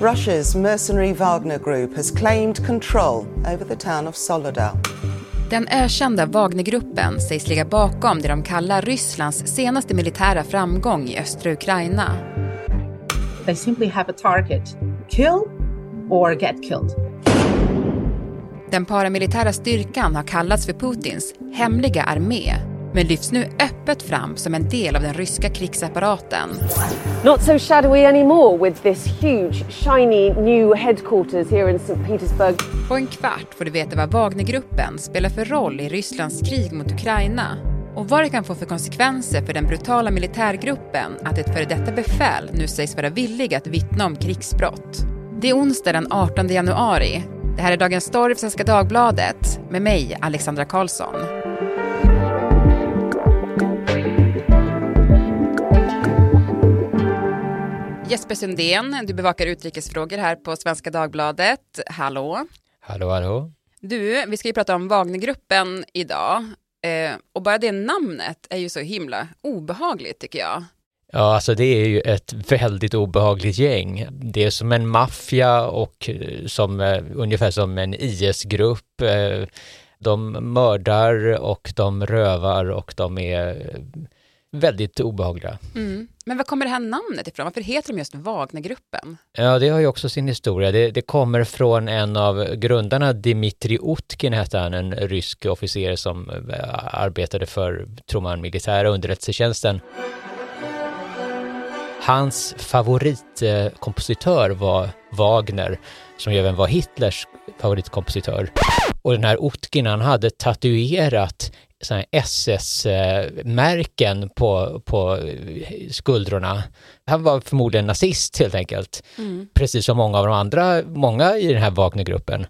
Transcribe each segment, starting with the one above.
Russia's mercenary Wagner Group has claimed control over the town of Solodar. Den ökända Wagnergruppen sägs ligga bakom det de kallar Rysslands senaste militära framgång i östra Ukraina. They simply have a target, kill or get killed. Den paramilitära styrkan har kallats för Putins hemliga armé men lyfts nu öppet fram som en del av den ryska krigsapparaten. Not so shadowy anymore with this huge, shiny new headquarters here in St. Petersburg. På en kvart får du veta vad Wagnergruppen spelar för roll i Rysslands krig mot Ukraina och vad det kan få för konsekvenser för den brutala militärgruppen att ett före detta befäl nu sägs vara villig att vittna om krigsbrott. Det är onsdag den 18 januari. Det här är Dagens Story för Svenska Dagbladet med mig, Alexandra Karlsson. Jesper Sundén, du bevakar utrikesfrågor här på Svenska Dagbladet. Hallå! Hallå, hallå! Du, vi ska ju prata om Wagnergruppen idag. Eh, och bara det namnet är ju så himla obehagligt tycker jag. Ja, alltså det är ju ett väldigt obehagligt gäng. Det är som en maffia och eh, som, eh, ungefär som en IS-grupp. Eh, de mördar och de rövar och de är väldigt obehagliga. Mm. Men var kommer det här namnet ifrån? Varför heter de just Wagnergruppen? Ja, det har ju också sin historia. Det, det kommer från en av grundarna, Dmitrij Utkin hette han, en rysk officer som arbetade för, tror man, militära underrättelsetjänsten. Hans favoritkompositör var Wagner, som även var Hitlers favoritkompositör. Och den här Utkin, han hade tatuerat SS-märken på, på skuldrorna. Han var förmodligen nazist helt enkelt. Mm. Precis som många av de andra, många i den här Wagnergruppen,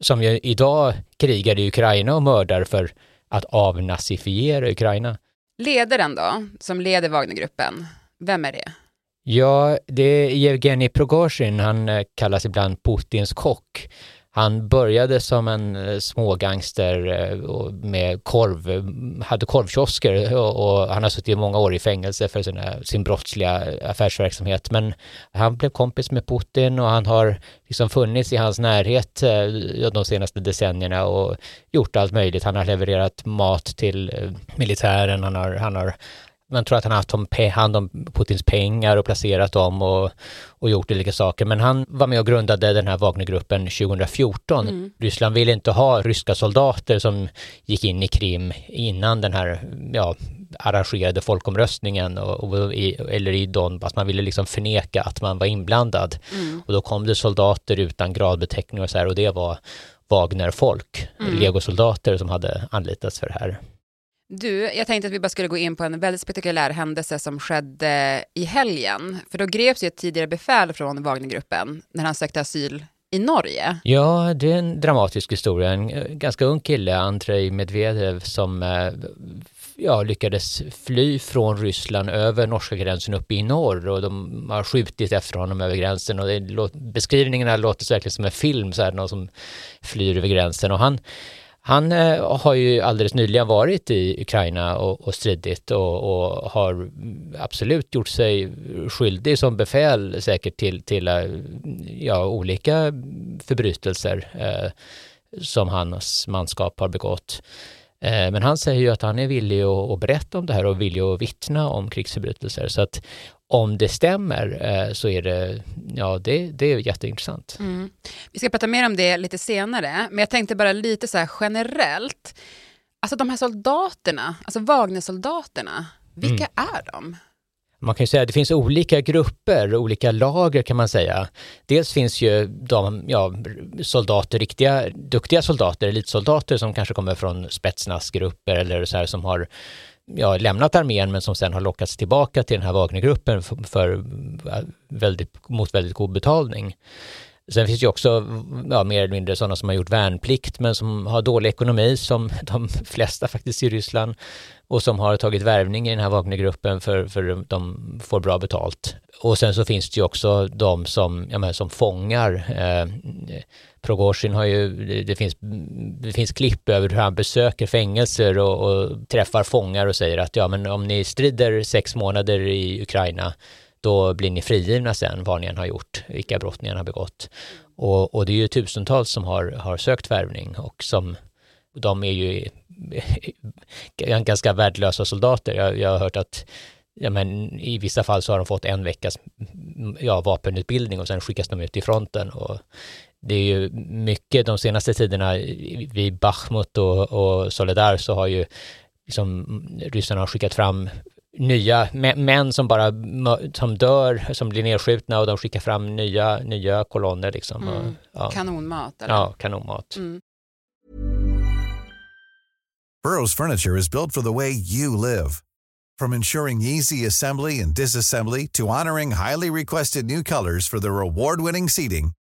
som ju idag krigar i Ukraina och mördar för att avnazifiera Ukraina. Ledaren då, som leder Wagnergruppen, vem är det? Ja, det är Yevgenij Prigozjin, han eh, kallas ibland Putins kock. Han började som en eh, smågangster eh, med korv, hade korvkiosker och, han har suttit i många år i fängelse för sina, sin brottsliga eh, affärsverksamhet. Men han blev kompis med Putin och han har liksom funnits i hans närhet de senaste decennierna och gjort allt möjligt. Han har levererat mat till militären, han har, han har man tror att han har haft hand om Putins pengar och placerat dem och, och gjort olika saker. Men han var med och grundade den här Wagnergruppen 2014. Mm. Ryssland ville inte ha ryska soldater som gick in i Krim innan den här ja, arrangerade folkomröstningen och, och i, eller i Donbass. Man ville liksom förneka att man var inblandad. Mm. Och då kom det soldater utan gradbeteckning och så här och det var Wagner-folk, mm. legosoldater som hade anlitats för det här. Du, jag tänkte att vi bara skulle gå in på en väldigt spektakulär händelse som skedde i helgen. För då greps ju ett tidigare befäl från Wagnergruppen när han sökte asyl i Norge. Ja, det är en dramatisk historia. En eh, ganska ung kille, Andrei Medvedev, som eh, ja, lyckades fly från Ryssland över norska gränsen upp i norr och de har skjutit efter honom över gränsen och det, beskrivningarna låter verkligen som en film, så här, någon som flyr över gränsen och han han eh, har ju alldeles nyligen varit i Ukraina och, och stridit och, och, har absolut gjort sig skyldig som befäl säkert till, till eh, ja, olika förbrytelser eh, som hans manskap har begått. Eh, men han säger ju att han är villig att, att berätta om det här och villig att vittna om krigsförbrytelser. Så att om det stämmer eh, så är det, ja, det, det är jätteintressant. Mm. Vi ska prata mer om det lite senare, men jag tänkte bara lite så här generellt. Alltså de här soldaterna, alltså Wagnersoldaterna, vilka mm. är de? Man kan ju säga att det finns olika grupper, olika lager kan man säga. Dels finns ju de, ja, soldater, riktiga duktiga soldater, elitsoldater som kanske kommer från spetsnazgrupper eller så här som har ja, lämnat armén men som sen har lockats tillbaka till den här Wagnergruppen för, för väldigt, mot väldigt god betalning. Sen finns det ju också ja, mer eller mindre sådana som har gjort värnplikt men som har dålig ekonomi som de flesta faktiskt i Ryssland och som har tagit värvning i den här Wagnergruppen för, för de får bra betalt. Och sen så finns det ju också de som, ja, men, som fångar. Eh, Prigozjin har ju, det finns, det finns klipp över hur han besöker fängelser och, och träffar fångar och säger att ja men om ni strider sex månader i Ukraina då blir ni frigivna sen vad ni än har gjort, vilka brott ni än har begått. Och, och det är ju tusentals som har, har sökt värvning och som de är ju ganska värdelösa soldater. Jag, jag har hört att ja, men i vissa fall så har de fått en veckas ja, vapenutbildning och sen skickas de ut i fronten. Och det är ju mycket de senaste tiderna vid Bachmut och, och Soledar så har ju liksom ryssarna skickat fram nya män som bara som dör, som blir nedskjutna och de skickar fram nya, nya kolonner liksom. Mm. Och, ja. Kanonmat eller? Ja, kanonmat. Mm. Burrows furniture is built for the way you live. From ensuring easy assembly and disassembly to honoring highly requested new colors for their award-winning seating,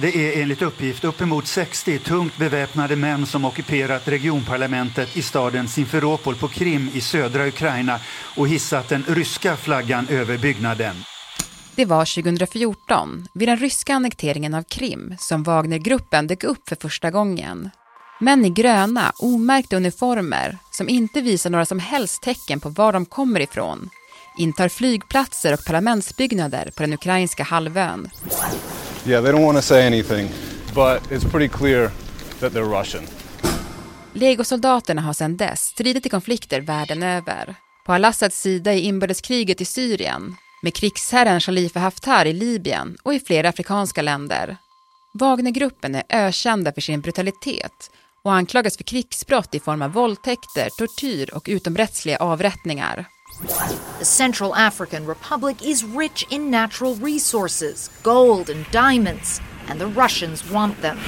Det är enligt uppgift uppemot 60 tungt beväpnade män som ockuperat regionparlamentet i staden Simferopol på Krim i södra Ukraina och hissat den ryska flaggan över byggnaden. Det var 2014, vid den ryska annekteringen av Krim, som Wagnergruppen dök upp för första gången. Män i gröna, omärkta uniformer som inte visar några som helst tecken på var de kommer ifrån intar flygplatser och parlamentsbyggnader på den ukrainska halvön. Yeah, they don't want to say anything, but it's pretty clear that they're Russian. Legosoldaterna har sedan dess stridit i konflikter världen över. På al-Assads sida i inbördeskriget i Syrien, med krigsherren Khalifa Haftar i Libyen och i flera afrikanska länder. Wagnergruppen är ökända för sin brutalitet och anklagas för krigsbrott i form av våldtäkter, tortyr och utomrättsliga avrättningar. The Central African Republic is rich in natural resources, gold and diamonds, and the Russians want them.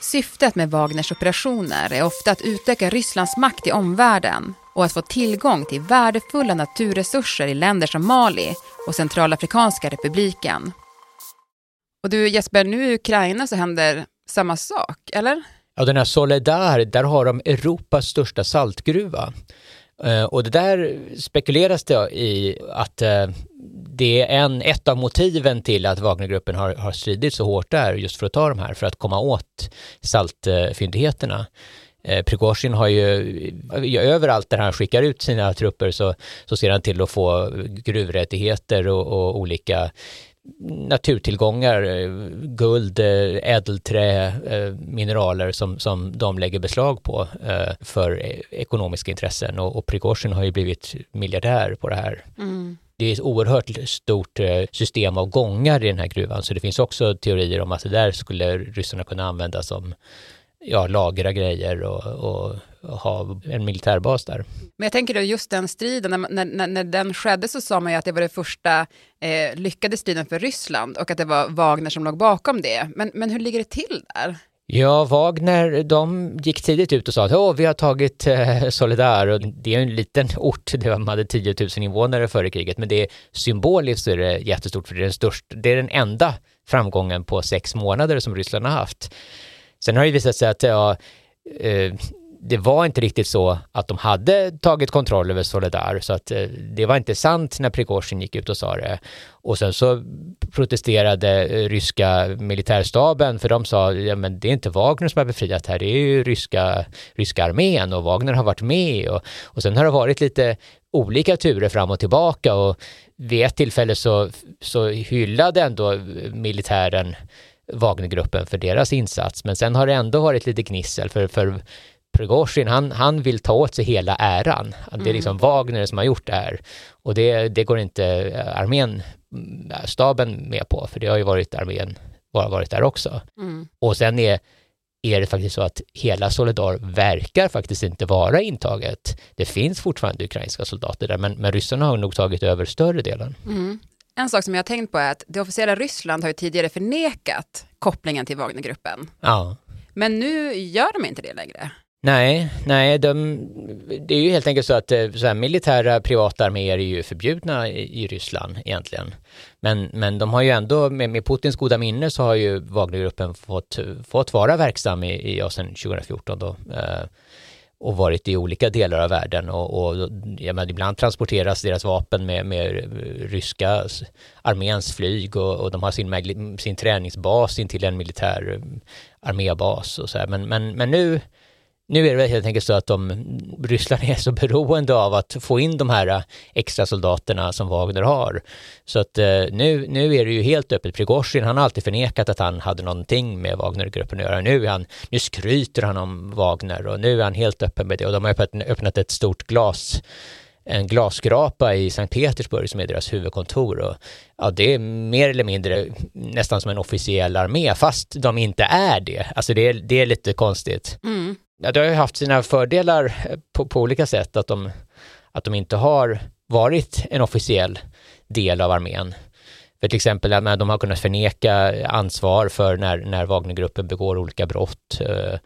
Syftet med Wagners operationer är ofta att utöka Rysslands makt i omvärlden och att få tillgång till värdefulla naturresurser i länder som Mali och Centralafrikanska republiken. Och du Jesper, nu i Ukraina så händer samma sak, eller? Ja, den här Soledar, där har de Europas största saltgruva. Eh, och det där spekuleras det i att eh, det är en, ett av motiven till att Wagnergruppen har, har stridit så hårt där, just för att ta de här, för att komma åt saltfyndigheterna. Eh, Prigozjin har ju, överallt där han skickar ut sina trupper så, så ser han till att få gruvrättigheter och, och olika naturtillgångar, eh, guld, eh, ädelträ, eh, mineraler som, som de lägger beslag på för ekonomiska intressen och, och Prigozjin har ju blivit miljardär på det här. Mm. Det är ett oerhört stort system av gångar i den här gruvan så det finns också teorier om att det där skulle ryssarna kunna använda som ja, lagra grejer och, och, ha en militärbas där. Men jag tänker då just den striden, när, när, när den skedde så sa man ju att det var den första eh, lyckade striden för Ryssland och att det var Wagner som låg bakom det. Men, men hur ligger det till där? Ja, Wagner, de gick tidigt ut och sa att vi har tagit eh, Solidar och det är en liten ort, de hade 10 000 invånare före kriget, men det är symboliskt så är det jättestort för det är den, största, det är den enda framgången på sex månader som Ryssland har haft. Sen har det visat sig att ja, eh, det var inte riktigt så att de hade tagit kontroll över Soledar, så att eh, det var inte sant när Prigozjin gick ut och sa det. Och sen så protesterade eh, ryska militärstaben, för de sa, ja men det är inte Wagner som har befriat här, det är ju ryska, ryska armén och Wagner har varit med och, och sen har det varit lite olika turer fram och tillbaka och vid ett tillfälle så, så hyllade ändå militären Wagnergruppen för deras insats. Men sen har det ändå varit lite gnissel för, för Prigozjin, han, han vill ta åt sig hela äran. Det är mm. liksom Wagner som har gjort det här. Och det, det går inte armén, staben med på, för det har ju varit armén, bara varit där också. Mm. Och sen är, är det faktiskt så att hela Solidar verkar faktiskt inte vara intaget. Det finns fortfarande ukrainska soldater där, men, men ryssarna har nog tagit över större delen. Mm. En sak som jag har tänkt på är att det officiella Ryssland har ju tidigare förnekat kopplingen till Wagnergruppen. Ja. Men nu gör de inte det längre. Nej, nej, de, det är ju helt enkelt så att eh, så här, militära privata arméer är ju förbjudna i, i, Ryssland egentligen. Men, men de har ju ändå, med, med Putins goda minne så har ju Wagnergruppen fått, fått vara verksam i, i ja, sedan 2014 då. Eh, och varit i olika delar av världen och, och ja, men ibland transporteras deras vapen med, med ryska arméns flyg och, och de har sin, sin träningsbas in till en militär eh, armébas och så här. Men, men, men nu nu är det väl helt enkelt så att de, Ryssland är så beroende av att få in de här eh, extra soldaterna som Wagner har. Så att eh, nu, nu är det ju helt öppet. Prigozjin, han har alltid förnekat att han hade någonting med Wagnergruppen att göra. Nu, är han, nu skryter han om Wagner och nu är han helt öppen med det och de har öppnat ett stort glas en glasskrapa i Sankt Petersburg som är deras huvudkontor. Och, ja, det är mer eller mindre nästan som en officiell armé, fast de inte är det. Alltså det är, det är lite konstigt. Mm ja, det har ju haft sina fördelar eh, på, på olika sätt att de, att de inte har varit en officiell del av armén. För till exempel att de har kunnat förneka ansvar för när, när Wagnergruppen begår olika brott. Eh,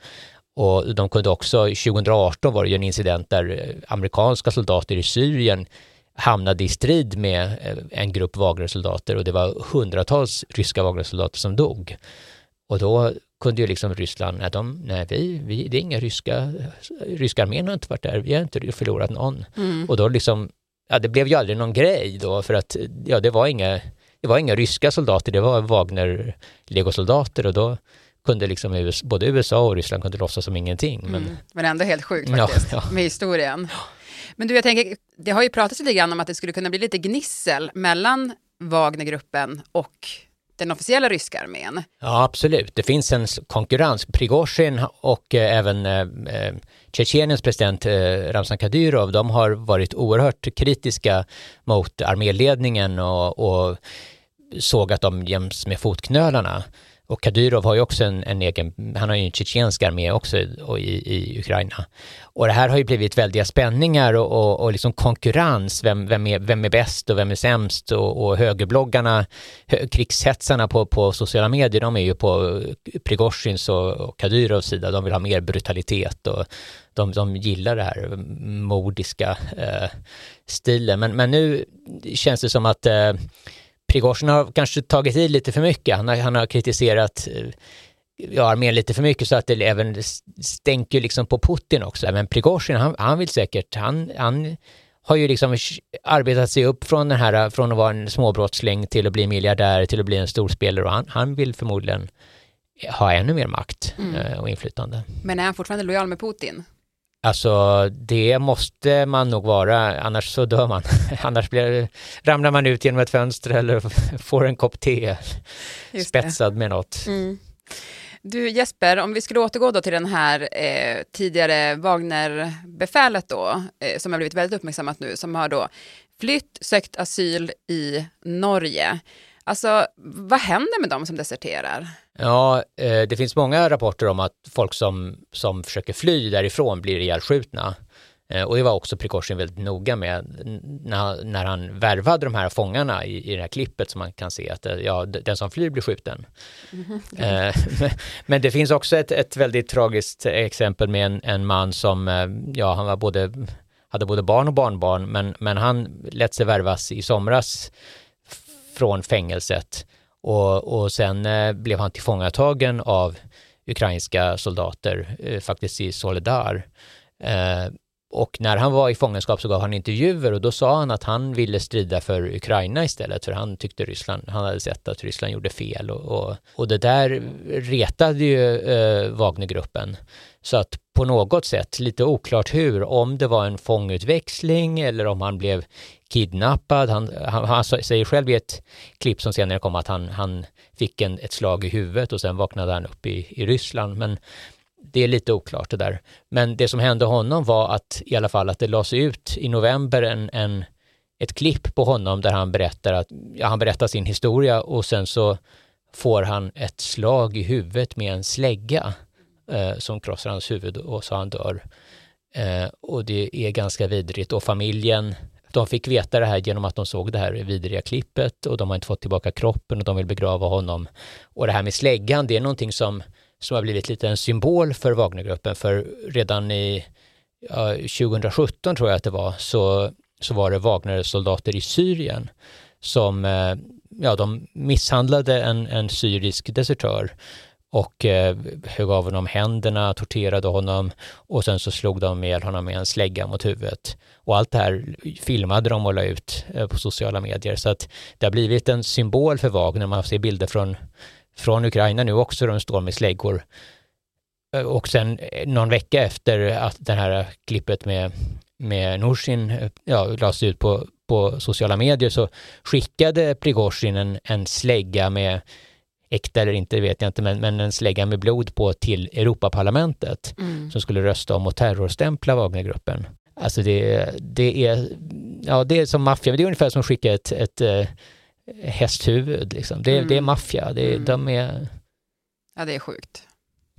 och de kunde också, 2018 var det ju en incident där eh, amerikanska soldater i Syrien hamnade i strid med en grupp Wagnersoldater och det var hundratals ryska Wagnersoldater som dog. Och då kunde ju liksom Ryssland, nej, de, nej vi, vi, det är inga ryska, ryska armén har inte varit där, vi har inte förlorat någon. Mm. Och då liksom, ja det blev ju aldrig någon grej då för att ja det var inga, det var inga ryska soldater, det var Wagner-legosoldater och då kunde liksom både USA och Ryssland kunde låtsas som ingenting. Men, mm. men ändå helt sjukt faktiskt ja, ja. med historien. Men du, jag tänker, det har ju pratats lite grann om att det skulle kunna bli lite gnissel mellan Wagnergruppen och den officiella ryska armén. Ja, absolut. Det finns en konkurrens. Prigozjin och eh, även eh, eh, Tjetjeniens president eh, Ramzan Kadyrov, de har varit oerhört kritiska mot arméledningen och, och sågat dem jäms med fotknölarna. Och Kadyrov har ju också en, en egen, han har ju en tjetjensk armé också i, i Ukraina. Och det här har ju blivit väldiga spänningar och, och, och liksom konkurrens, vem, vem, är, vem är bäst och vem är sämst och, och högerbloggarna, hö, krigshetsarna på, på sociala medier, de är ju på Prigozjins och, och Kadyrovs sida, de vill ha mer brutalitet och de, de gillar det här mordiska eh, stilen. Men, men nu känns det som att eh, Prigozjin har kanske tagit i lite för mycket. Han har, han har kritiserat eh, ja, armén lite för mycket så att det även stänker liksom på Putin också. Men Prigozjin, han, han vill säkert, han, han har ju liksom arbetat sig upp från den här, från att vara en småbrottsling till att bli miljardär, till att bli en storspelare och han, han vill förmodligen ha ännu mer makt mm. Eh, och inflytande. Men är han fortfarande lojal med Putin? Alltså det måste man nog vara, annars så dör man. annars blir, ramlar man ut genom ett fönster eller får en kopp te spetsad med något. Mm. Du Jesper, om vi skulle återgå då till den här eh, tidigare Wagner-befälet då, eh, som har blivit väldigt uppmärksammat nu, som har då flytt, sökt asyl i Norge. Alltså, vad händer med dem som deserterar? Ja, eh, det finns många rapporter om att folk som, som försöker fly därifrån blir ihjälskjutna. Eh, och det var också Prigozjin väldigt noga med när, när han värvade de här fångarna i, i det här klippet som man kan se att eh, ja, den som flyr blir skjuten. Mm. Men det finns också ett, ett väldigt tragiskt exempel med en, en man som, ja han var både, hade både barn och barnbarn men, men han lät sig värvas i somras från fängelset och, och sen eh, blev han tillfångatagen av ukrainska soldater, eh, faktiskt i Soledar. Eh, och när han var i fångenskap så gav han intervjuer och då sa han att han ville strida för Ukraina istället för han tyckte Ryssland, han hade sett att Ryssland gjorde fel och, och, och det där retade ju eh, Wagnergruppen. Så att på något sätt, lite oklart hur, om det var en fångutväxling eller om han blev kidnappad. Han, han, han, säger själv i ett klipp som senare kom att han, han fick en, ett slag i huvudet och sen vaknade han upp i, i Ryssland. Men det är lite oklart det där. Men det som hände honom var att i alla fall att det lades ut i november en, en, ett klipp på honom där han berättar, att, ja, han berättar sin historia och sen så får han ett slag i huvudet med en slägga eh, som krossar hans huvud och så han dör. Eh, och det är ganska vidrigt och familjen de fick veta det här genom att de såg det här vidriga klippet och de har inte fått tillbaka kroppen och de vill begrava honom. Och det här med släggan, det är någonting som som har blivit lite en symbol för Wagnergruppen. För redan i ja, 2017 tror jag att det var, så, så var det Wagnersoldater i Syrien som eh, ja, de misshandlade en, en syrisk desertör och eh, högg av honom händerna, torterade honom och sen så slog de ihjäl honom med en slägga mot huvudet. Och allt det här filmade de och la ut eh, på sociala medier så att det har blivit en symbol för Wagner. Man ser bilder från, från Ukraina nu också de står med släggor. Eh, och sen eh, någon vecka efter att det här klippet med, med Norsin eh, ja, lades ut på, på sociala medier så skickade Prigozjin en, en slägga med äkta eller inte vet jag inte, men, men en slägga med blod på till Europaparlamentet mm. som skulle rösta om att terrorstämpla Wagnergruppen. Alltså det, det, är, ja, det är som maffia, det är ungefär som att skicka ett, ett hästhuvud. Liksom. Det, mm. det är maffia, det, mm. de är... Ja, det är sjukt.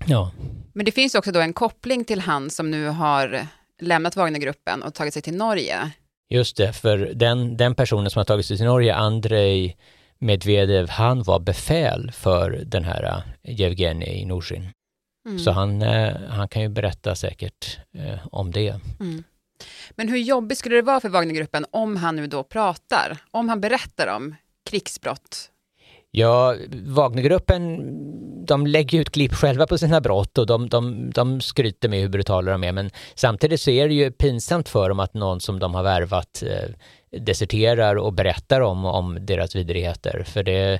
Ja. Men det finns också då en koppling till han som nu har lämnat Wagnergruppen och tagit sig till Norge. Just det, för den, den personen som har tagit sig till Norge, Andrei Medvedev, han var befäl för den här Jevgenij Norsin. Mm. Så han, eh, han kan ju berätta säkert eh, om det. Mm. Men hur jobbigt skulle det vara för Wagnergruppen om han nu då pratar, om han berättar om krigsbrott? Ja, Wagnergruppen, de lägger ut klipp själva på sina brott och de, de, de skryter med hur brutala de är, men samtidigt så är det ju pinsamt för dem att någon som de har värvat eh, deserterar och berättar om, om deras vidrigheter, för det,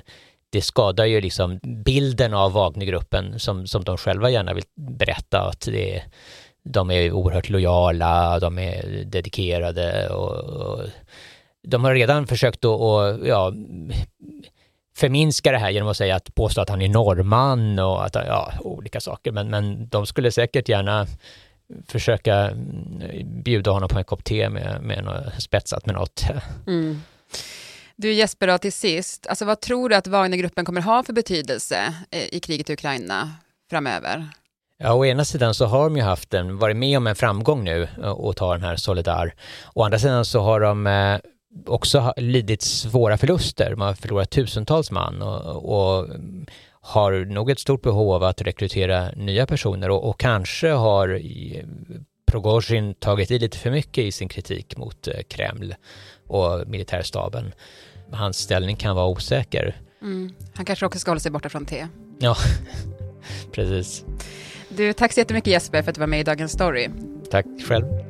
det skadar ju liksom bilden av Wagnergruppen som, som de själva gärna vill berätta att det är, de är oerhört lojala, de är dedikerade och, och de har redan försökt att, och, ja, förminska det här genom att säga att påstå att han är norrman och att, ja, olika saker. Men, men de skulle säkert gärna försöka mm, bjuda honom på en kopp te med, med något spetsat med något. Mm. Du Jesper, då, till sist, alltså vad tror du att Wagnergruppen kommer ha för betydelse eh, i kriget i Ukraina framöver? Ja, å ena sidan så har de ju haft en, varit med om en framgång nu eh, och ta den här Solidar. Å andra sidan så har de eh, också lidit svåra förluster. Man har förlorat tusentals man och, och har nog ett stort behov av att rekrytera nya personer och, och kanske har Prigozjin tagit i lite för mycket i sin kritik mot eh, Kreml och militärstaben. Hans ställning kan vara osäker. Mm. Han kanske också ska hålla sig borta från te. Ja, precis. Du, tack så jättemycket Jesper för att du var med i Dagens Story. Tack själv.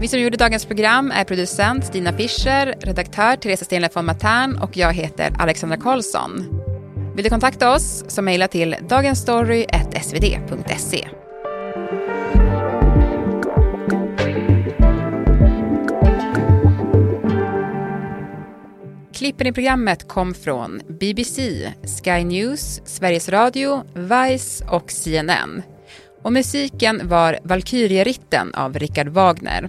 Vi som gjorde dagens program är producent Stina Fischer, redaktör Teresa Stenle von Matern och jag heter Alexandra Karlsson. Vill du kontakta oss så mejla till dagensstory.svd.se. Klippen i programmet kom från BBC, Sky News, Sveriges Radio, Vice och CNN. Och musiken var Valkyrieritten av Richard Wagner.